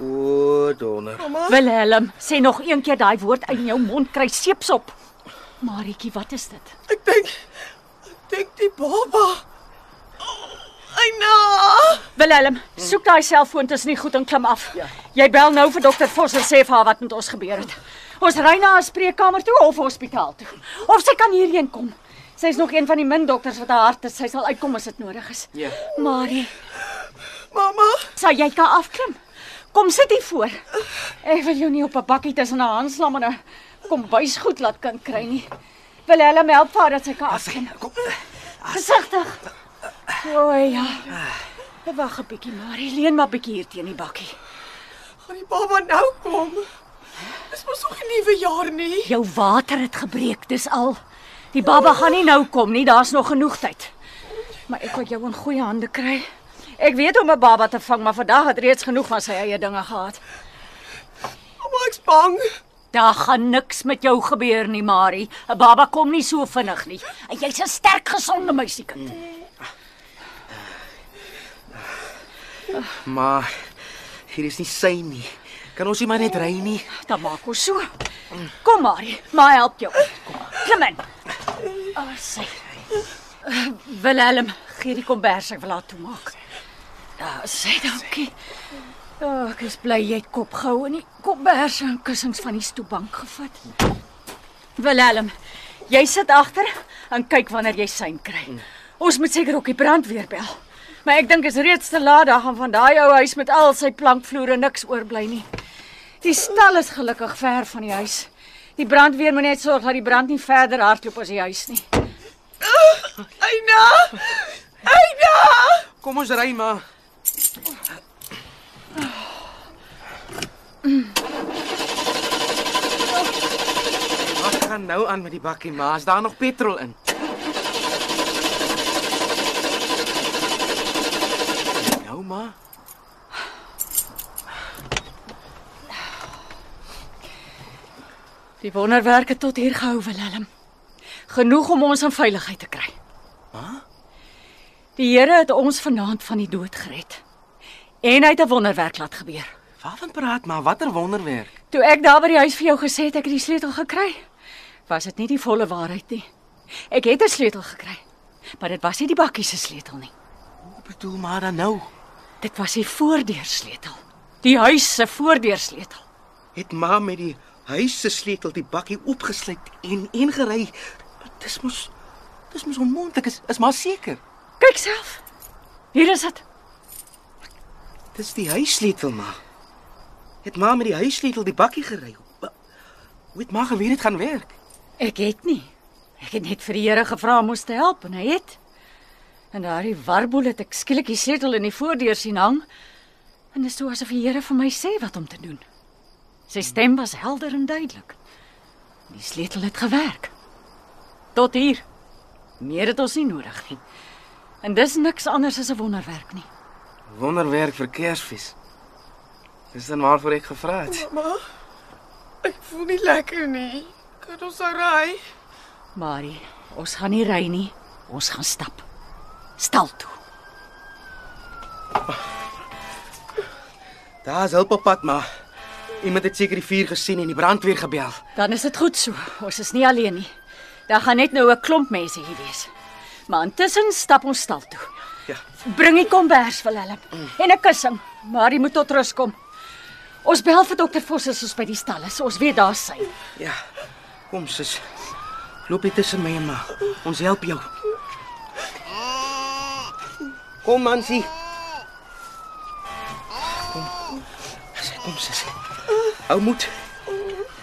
O, donder. mamma, Willem, sê nog een keer daai woord uit jou mond kry seepsop. Marietjie, wat is dit? ek dink ek dink die baba. Eina! Willem, soek daai selfoon tussen die goed en klim af. Ja. Jy bel nou vir dokter Vos en sê vir haar wat met ons gebeur het. Ons ry na 'n spreekkamer toe of hospitaal toe. Of sy kan hierheen kom. Sy's nog een van die min dokters wat haar hart het. Sy sal uitkom as dit nodig is. Ja. Marie, Mamma, sal jy kan afklim? Kom sit hier voor. Ek wil jou nie op 'n bakkie tussen 'n handslam en 'n kombuisgoed laat kan kry nie. Willem help vir haar dat sy kan afklim. Kom. Versigtig. O ja. Wag 'n bietjie, Marie. Leen maar bietjie hier teen die bakkie. gaan die baba nou kom? Dis mos nog 'n nuwe jaar nie. Jou water het gebreek, dis al. Die baba gaan nie nou kom nie, daar's nog genoeg tyd. Maar ek wil jou in goeie hande kry. Ek weet om 'n baba te vang, maar vandag het reeds genoeg van sy eie dinge gehad. Mamma, ek's bang. Daar gaan niks met jou gebeur nie, Marie. 'n Baba kom nie so vinnig nie. Jy's 'n sterk, gesonde meisiekind. Maar hier is nie sy nie. Kan ons nie maar net ry nie? Dan maak ons so. Kom, Marie, maar help jou. Klim in. Ah, sy. Uh, Willem, gee die kombers ek wil laat toemaak. Ja, sê dankie. Ja, ek is bly jy het kop gehou en die kombers en kussings van die stoepbank gevat. Willem, jy sit agter en kyk wanneer jy sein kry. Ons moet seker ook die brandweer bel. Maar ek dink is reeds te laat daar gaan van daai ou huis met al sy plankvloere niks oorbly nie. Die stal is gelukkig ver van die huis. Die brandweer moet net sorg dat die brand nie verder hardloop as die huis nie. Eina! Eina! Kom ons ry maar. Wat gaan nou aan met die bakkie, maar is daar nog petrol in? Nou maar. Die wonderwerke tot hier gehou, Willem. Genoeg om ons in veiligheid te kry. Ha? Die Here het ons vanaand van die dood gered. En hy het 'n wonderwerk laat gebeur. Waarvan praat maar? Watter wonderwerk? Toe ek daar by die huis vir jou gesê het ek het die sleutel gekry, was dit nie die volle waarheid nie. Ek het 'n sleutel gekry, maar dit was nie die bakkie se sleutel nie. Wat bedoel maar dan nou? Dit was die voordeur-sleutel. Die huis se voordeur-sleutel. Het ma met die huis se sleutel die bakkie opgesluit en ingery. Dis mos dis mos onmoontlik. Is is maar seker. Kyk self. Hier is dit. Dis die huissleutel maar. Het ma met die huissleutel die bakkie gery. Hoe het ma geweet dit gaan werk? Ek het nie. Ek het net vir die Here gevra om ons te help en hy het. En daardie warboel het ek skielik die sleutel in die voordeur sien hang. En dit is so asof die Here vir my sê wat om te doen. Sy stem was helder en duidelik. Die sleutel het gewerk. Tot hier. Meer het ons nie nodig nie. En dis niks anders as 'n wonderwerk nie. Wonderwerk vir Kersfees. Dis dan waarvoor ek gevra het. Mamma, ek voel nie lekker nie. Kan ons nou ry? Marie, ons gaan nie ry nie. Ons gaan stap. Stal toe. Daar's hulp op pad maar. Iemand het seker die vuur gesien en die brandweer gebel. Dan is dit goed so. Ons is nie alleen nie. Daar gaan net nou 'n klomp mense hier wees. Maar intussen stap ons stal toe. Ja. Bring die kombers vir hulle en 'n kussing. Maar jy moet tot rus kom. Ons bel vir dokter Vos as ons by die stal is. Ons weet daar's sy. Ja. Kom sis. Loop hier tussen my en ma. Ons help jou. Kom Mansie. Kom. Kom sis. Hou moed.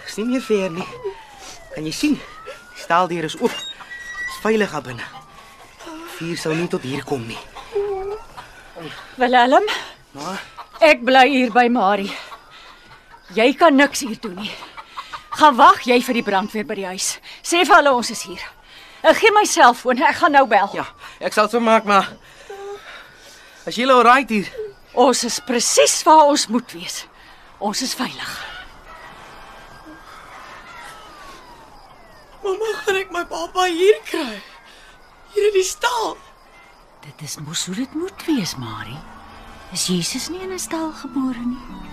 Dis nie meer ver nie. Kan jy sien? Die staaldeur is oop. Dis veilig daar binne. Vuur sal nie tot hier kom nie. Willem, Ma, ek bly hier by Marie. Jy kan niks hier doen nie. Gaan wag jy vir die brandweer by die huis. Sê vir hulle ons is hier. Ek gee my selfoon. Ek gaan nou bel. ja, ek sal so maak maar. As jy al right hier. Ons is presies waar ons moet wees. Ons is veilig. Mamma, gaan ek my baba hier kry? Hier in die stal. Dit is mos hoe dit moet wees, Marie. Is Jesus nie in 'n stal gebore nie?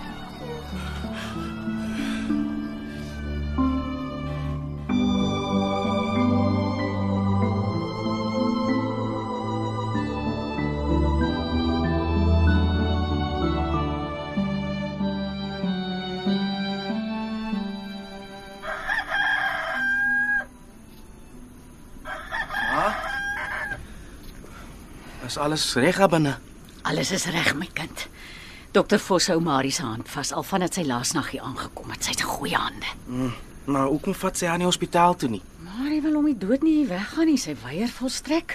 Is alles reg binne? Alles is reg, my kind. Dokter Vos hou Marie se hand vas al vandat sy laasnag hier aangekom het. Sy's in goeie hande. Maar hoekom vat sy haar nie hospitaal toe nie? Marie wil om die dood nie weggaan nie. Sy weier volstrek.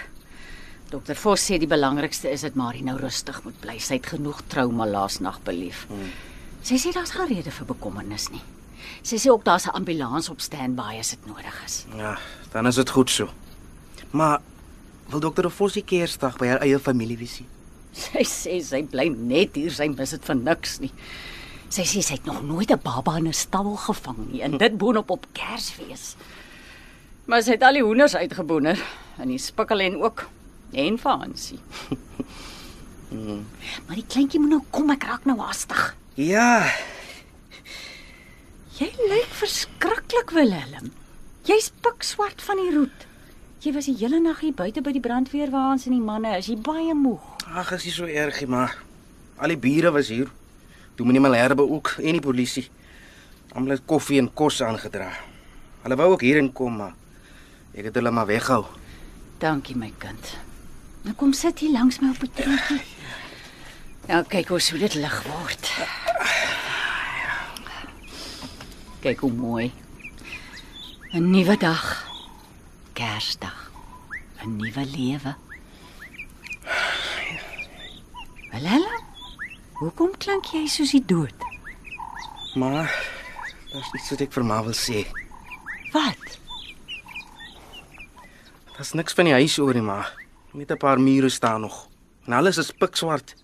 Dokter Vos sê die belangrikste is dat Marie nou rustig moet bly. Sy het genoeg trauma laasnag beleef. Hmm. Sy sê daar's geen rede vir bekommernis nie. Sy sê ook daar's 'n ambulans op standby as dit nodig is. Ja, dan is dit goed so. Maar wil dokter Fossie Kersdag by haar eie familie wees? Sy sê sy bly net hier, sy mis dit vir niks nie. Sy sê sy het nog nooit 'n baba in 'n stal gevang nie en dit boonop op Kersfees. Maar sy het al die hoenders uitgeboener en die spikkel en ook en Fancy. maar die kleintjie moet nou kom, ek raak nou haastig. Ja, Jy lyk verskriklik, Willem. Jy's pikswart van die roet. Jy was die hele nag hier buite by die brandweerwaans en die manne, is jy baie moeg? ag, is nie so erg nie, maar al die bure was hier. Toe meneer Malherbe ook en die polisie. Almal het koffie en kos aangedra. Hulle wou ook hierin kom, maar ek het hulle maar weghou. Dankie my kind. Nou kom sit hier langs my op 'n trootjie. Nou kyk hoe so dit lig word. Kyk hoe mooi. 'n Nuwe dag. Kersdag. 'n Nuwe lewe. Welala. Hoekom klink jy soos die dood? Maar daar's iets wat ek vir ma wil sê. Wat? Daar's niks van die huis oor nie, maar net 'n paar mure staan nog. En alles is pikswart.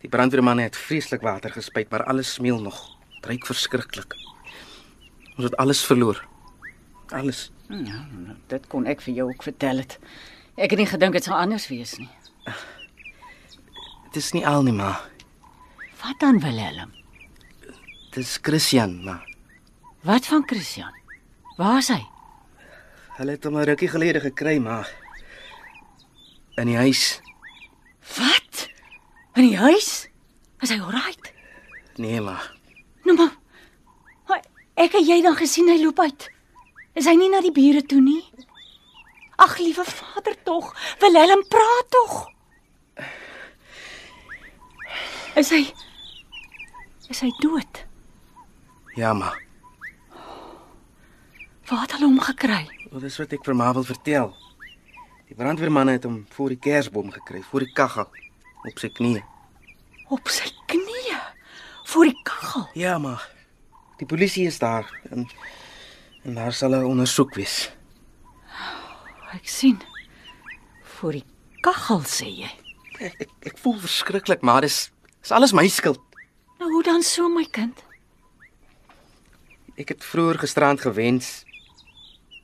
Die brandweermanne het vreeslik water gespuit, maar alles smeel nog. Dit Ruik verskriklik. Ons het alles verloor. Alles. Ja, nou, dit kon ek vir jou ook vertel het. Ek het nie gedink dit sou anders wees nie. Dit is nie al nie, ma. Wat dan Willem? Dit is Christian, ma. Wat van Christian? Waar is hy? Hulle het hom 'n rukkie gelede gekry, ma. In die huis. Wat? In die huis? Is hy alright? Nee, ma. Nou maar. maar ek het jy dan gesien hy loop uit. Is hy nie na die bure toe nie? Ag liewe vader tog, Willem praat tog. Is hy Is hy dood? Ja, ma. Waar het hulle hom gekry? Wat is wat ek vir ma wil vertel? Die brandweermanne het hom voor die kersboom gekry, voor die kaggel, op sy knieë. Op sy knieë voor die kaggel. Ja, ma. Die polisie is daar en en daar sal 'n ondersoek wees. Ek sien. Voor die kaggel sê jy. Ek ek, ek voel verskriklik, maar dis is alles my skuld. Nou hoe dan so my kind? Ek het vroeër gisterand gewens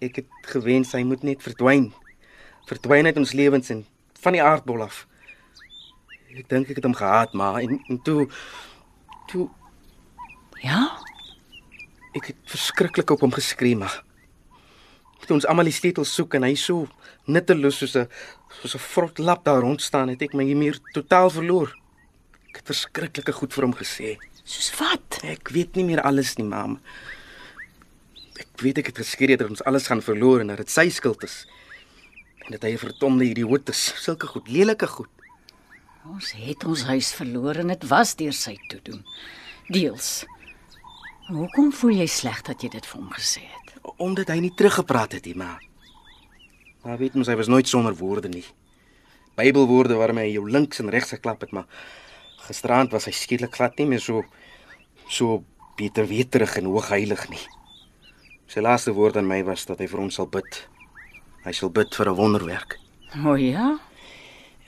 ek het gewens hy moet net verdwyn. Verdwyn uit ons lewens en van die aardbol af. Ek dink ek het hom gehaat, maar en, en toe toe Ja? Ek het verskriklik op hom geskree, maar toe ons almal die sleutels soek en hy so nutteloos soos 'n soos 'n vrot lap daar rond staan, het ek my meer totaal verloor. Ek het verskriklike goed vir hom gesê. Soos wat? Ek weet nie meer alles nie, mam. Ek weet ek het geskree dat ons alles gaan verloor en dat dit sy skuld is. En dat hy 'n verdomde idioot is. Sulke goed, lelike goed. Ons het ons huis verloor en dit was deur sy toedoen. Deels. Hoekom voel jy sleg dat jy dit vir hom gesê het? Omdat hy nie teruggepraat het nie, ma. Maar weet mos hy was nooit sonder woorde nie. Bybelwoorde waarmee hy jou links en regs geklap het, maar gisterand was hy skielik glad nie meer so so beterweterig en hoogheilig nie. Sy laaste woord aan my was dat hy vir ons sal bid. Hy sal bid vir 'n wonderwerk. O ja.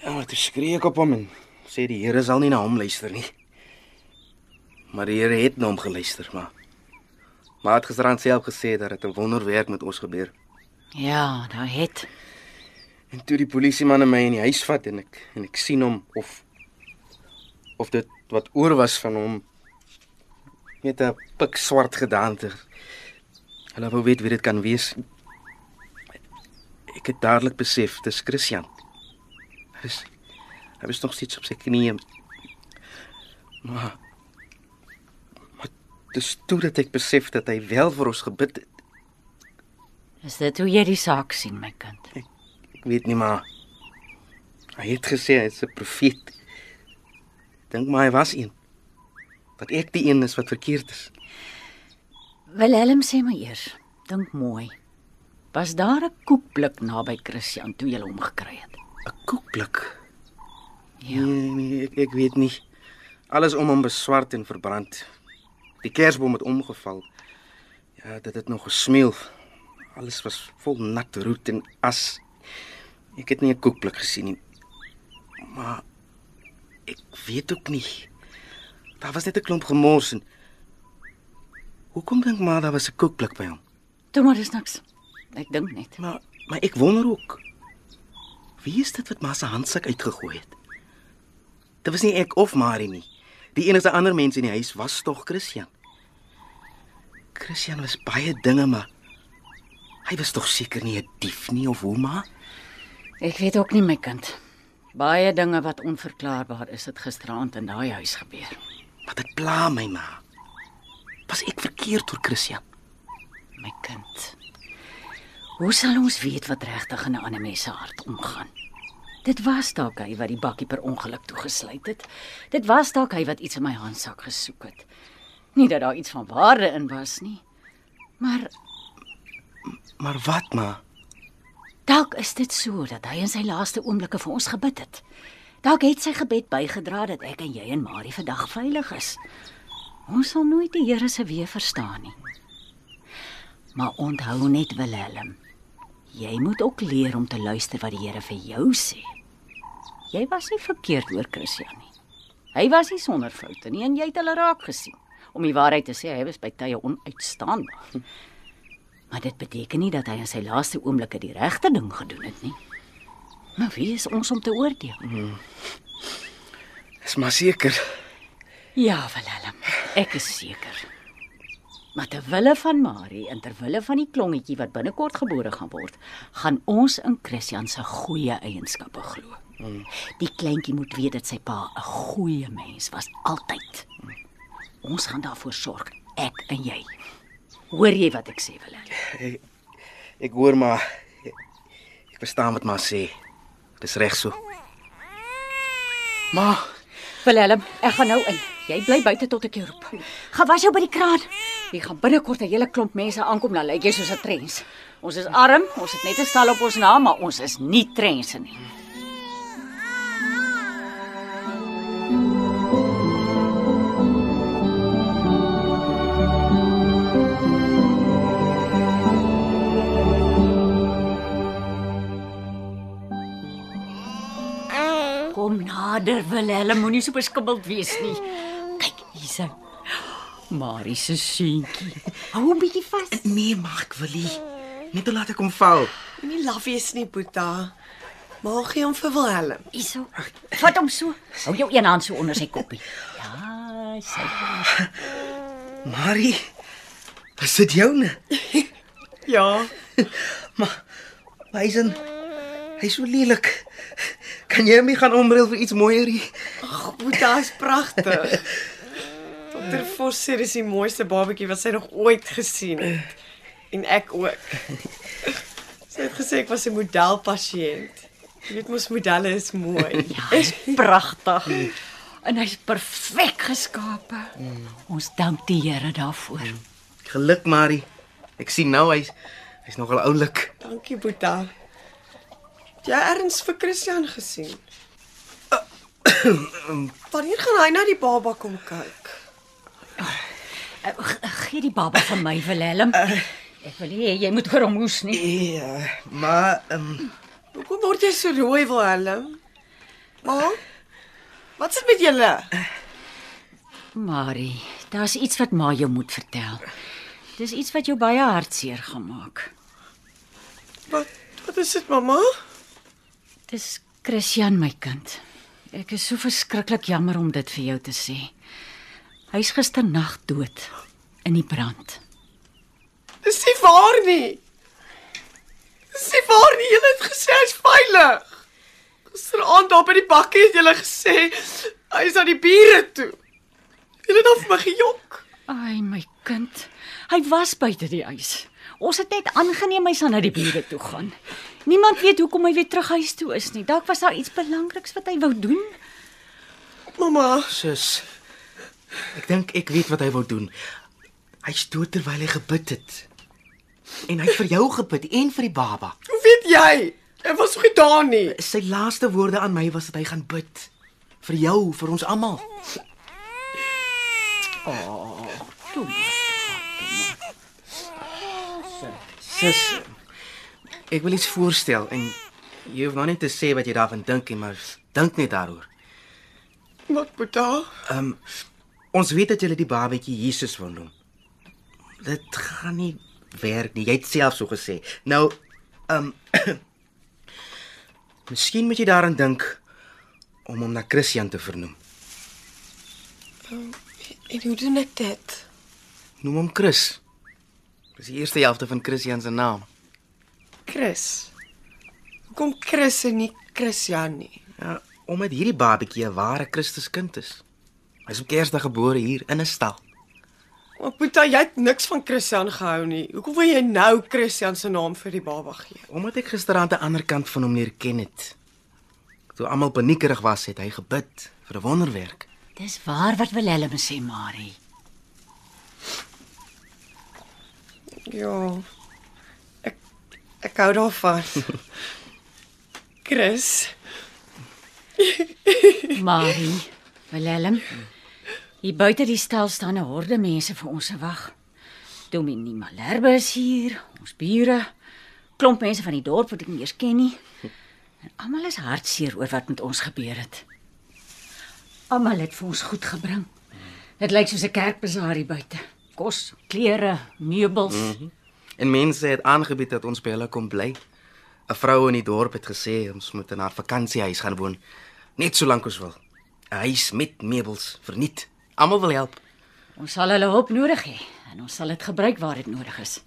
Ja, maar toe skree ek op hom en sê die Here sal nie na hom luister nie. Maar die Here het na hom geluister, maar maar het gisterand self gesê dat dit 'n wonderwerk met ons gebeur. Ja, daar het. En toe die polisiemanne my in die huis vat en ek en ek sien hom of of dit wat oor was van hom met 'n pik swart gedaante. Hulle wou weet wie dit kan wees. Ek het dadelik besef dis Christian. Hy is hy was nog steeds op sy knieë. Maar dis toe dat ek besef dat hy wel vir ons gebid het. Is dit hoe jy die saak sien, my kind? Ek weet nie maar hy het gesê hy's 'n profeet. Dink maar hy was een. Dat ek die een is wat verkeerd is. Willem sê my eers, dink mooi. Was daar 'n koekblik naby Christian toe jy hom gekry het? 'n Koekblik. Ja. Nee, nee, ek, ek weet nie. Alles om hom beswart en verbrand. Die kersboom het omgeval. Ja, dit het nog gesmeel. Alles was vol nat roet en as. Ek het nie 'n koekblik gesien nie. Maar ek weet ook nie. Daar was net 'n klomp gemors en Hoekom dink maar daar was 'n koekblik by hom? Toe maar dis niks. Ek dink net. Maar maar ek wonder ook. Wie is dit wat maar se handsak uitgegooi het? Dit was nie ek of Marie nie. Die enigste ander mens in die huis was tog Christian. Christian was baie dinge, maar hy was tog seker nie 'n dief nie of hoe maar? Ek weet ook nie my kind. Baie dinge wat onverklaarbaar is het gisteraand in daai huis gebeur. Maar dit pla my ma. Was ek verkeerd oor Christian? My kind. Hoe sal ons weet wat regtig in 'n ander mens se hart omgaan? Dit was dalk hy wat die bakkie per ongeluk toegesluit het. Dit was dalk hy wat iets in my handsak gesoek het. Nie dat daar iets van waarde in was nie. Maar Maar wat ma? dalk is dit so dat hy in sy laaste oomblikke vir ons gebid het. Dalk het sy gebed bygedra dat ek en jy en Marie vandag veilig is. Ons sal nooit die Here se weë verstaan nie. Maar onthou net Willem. Jy moet ook leer om te luister wat die Here vir jou sê. Jy was nie verkeerd oor Christian nie. Hy was nie sonder foute nie en jy het hulle raak gesien. Om die waarheid te sê, hy was by tye onuitstaanbaar. Maar dit beteken nie dat hy in sy laaste oomblikke die regte ding gedoen het nie. Maar wie is ons om te oordeel? Is maar seker. Ja, Willem, ek is seker. Maar ter wille van Marie en ter wille van die klongetjie wat binnekort gebore gaan word, gaan ons in Christian se goeie eienskappe glo. Die kleintjie moet weet dat sy pa 'n goeie mens was altyd. Ons gaan daarvoor sorg, ek en jy. Hoor jy wat ek sê, Willem? Ek hoor maar ek, ek verstaan wat maar sê. Dis reg so. Maar Willem, ek gaan nou in. Jy bly buite tot ek jou roep. Gaan was jou by die kraan. Hier gaan binnekort 'n hele klomp mense aankom, dan lyk jy soos 'n trends. Ons is arm, ons het net 'n stal op ons naam, maar ons is nie trense nie. Kom nader, Willem, moenie so beskibbeld wees nie. Kyk, hier's hy. Marie se seentjie. Hou 'n bietjie vas. nee, maar ek wil nie. Net laat ek hom val. Moenie laf wees nie, Boeta. Gee hom vir Willem. Hierso. Vat hom so. Hou jou een hand so onder sy koppie. Ja, sy. Marie. Is dit joune? Ja. Maar hy's in hy's so lelik. Kan jy my gaan omruil vir iets mooier? hier? Ag, Boeta is pragtig. Dokter Vos sê dis die mooiste babatjie wat sy nog ooit gesien het. En ek ook. Sy het gesê ek was 'n modelpasiënt. Jy weet mos modelle is mooi. Ja, hy's pragtig. En hy's perfek geskape. Ons dank die Here daarvoor. Geluk, Marie. Ek sien nou hy's hy's nogal oulik. Dankie, Boeta. Jy erns vir Christian gesien? Wanneer gaan hy na die baba kom kyk? Uh, Gee die baba vir my, Willem. Ek wil hê jy moet oor hom hoes nie. Ja, maar ehm um, Hoekom word jy so rooi, Willem? Ma? Wat's dit met julle? Marie, daar's iets wat ma jou moet vertel. Dis iets wat jou baie hartseer gaan maak. Wat wat is dit, mamma? Dis Christian my kind. Ek is so verskriklik jammer om dit vir jou te sê. Hy's gisternag dood in die brand. Dis nie waar nie. Dis nie waar nie. Julle het gesê hy's veilig. Gisteraand daar by die bakkie het julle gesê hy is aan die bure toe. Julle het vir my gejok. Ai my kind. Hy was buite die huis. Ons het net aangeneem hy sal na die bure toe gaan. Niemand weet hoekom hy weer terug huis toe is nie. Dalk was daar iets belangriks wat hy wou doen. Mamma, sus. Ek dink ek weet wat hy wou doen. Hy's dood terwyl hy gebid het. En hy het vir jou gebid en vir die baba. hoe weet jy? Hy was nog nie daar nie. Sy laaste woorde aan my was dat hy gaan bid vir jou, vir ons almal. Toe. Sus, ek wil iets voorstel en jy hoef nou net te sê wat jy daarvan dink nie, maar dink net daaroor. Wat moet daar? Ehm um, ons weet dat jy die babatjie Jesus wil noem. Dit gaan nie werk nie. Jy het self so gesê. Nou ehm um, Miskien moet jy daaraan dink om hom na Christian te vernoem. En hoe doen ek dit? Noem hom Chris. Dis die eerste helfte van Christian se naam. Chris. Hoekom Chris en nie Christian nie? Ja, omdat hierdie babatjie 'n ware Christuskind is. Hy's op Kersdag gebore hier in 'n stal. Maar Boeta, jy het niks van Christian gehou nie. Hoekom wil jy nou Christian se naam vir die baba gee? Omdat ek gisteraand aan die ander kant van hom leer ken het. Toe almal paniekerig was, het hy gebid vir 'n wonderwerk. Dis waar wat Willem sê, Marie. Ja. Ek hou daarvan. Chris, Marie, Willem. Hier buite die stal staan 'n horde mense vir ons te wag. Dominee Malherbe is hier, ons bure, klomp mense van die dorp wat ek nie eers ken nie. En almal is hartseer oor wat met ons gebeur het. Almal het vir ons goed gebring. Dit lyk soos 'n kerkbazaar hier buite. Kos, klere, meubels. Mm -hmm. En mense het aangebied dat ons by hulle kom bly. 'n Vrou in die dorp het gesê ons moet in haar vakansiehuis gaan woon, net solank ons wil. 'n Huis met meubels, verniet. Almal wil help. Ons sal hulle hulp nodig hê en ons sal dit gebruik waar dit nodig is.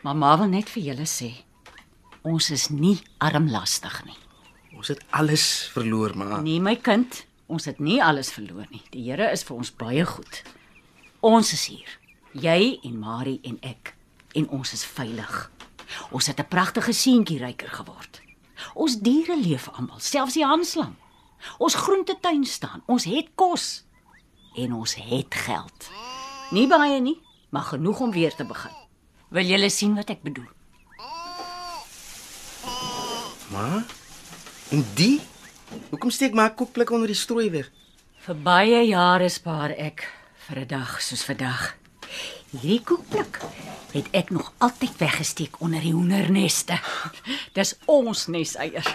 Maar ma wil net vir julle sê, ons is nie armlastig nie. Ons het alles verloor, maar Nee my kind, ons het nie alles verloor nie. Die Here is vir ons baie goed. Ons is hier. Jy en Marie en ek en ons is veilig. Ons het 'n pragtige seentjie ryker geword. Ons diere leef almal, selfs die hanslang. Ons groentetuin staan. Ons het kos en ons het geld. Nie baie nie, maar genoeg om weer te begin. Wil julle sien wat ek bedoel? maar en die? Hoekom steek maar 'n koekblik onder die strooi weg? Vir baie jare spaar ek vir 'n dag soos vandag. Hierdie koekblik het ek nog altyd weggesteek onder die hoenderneste. Dis ons neseiers.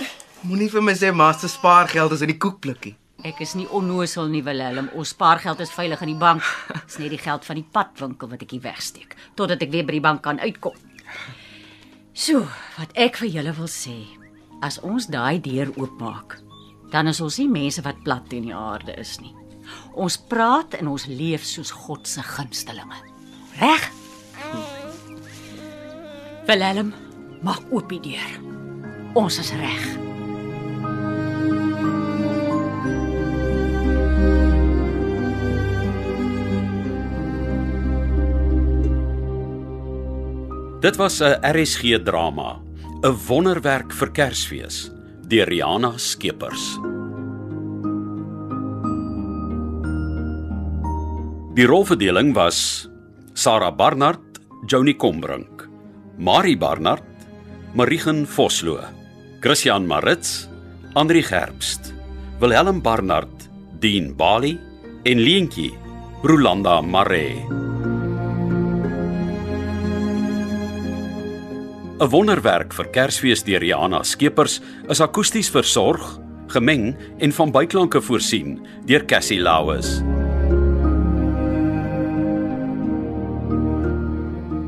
Moenie vir my sê master spaargeld is in die koekblikkie. Ek is nie onnosel nie, Willem. Ons spaargeld is veilig in die bank. Dis net die geld van die padwinkel wat ek hier wegsteek totdat ek weer by die bank kan uitkom. So, wat ek vir julle wil sê, as ons daai deur oopmaak, dan is ons nie mense wat plat teen die aarde is nie. Ons praat en ons leef soos God se gunstelinge. Reg? Willem, maak oop die deur. Ons is reg. Dit was 'n RSG drama, 'n wonderwerk vir Kersfees deur Riana Skeepers. Die rolverdeling was Sarah Barnard, Johnny Combrink, Marie Barnard, Marigen Vosloo, Christian Maritz, Andri Gerbst, Wilhelm Barnard, Dean Bali en Leentjie Rolanda Maree. 'n Wonderwerk vir Kersfees deur Riana Skeepers is akoesties versorg, gemeng en van byklanke voorsien deur Cassie Lauers.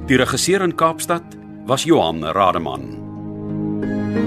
Die regisseur in Kaapstad was Johan Rademan.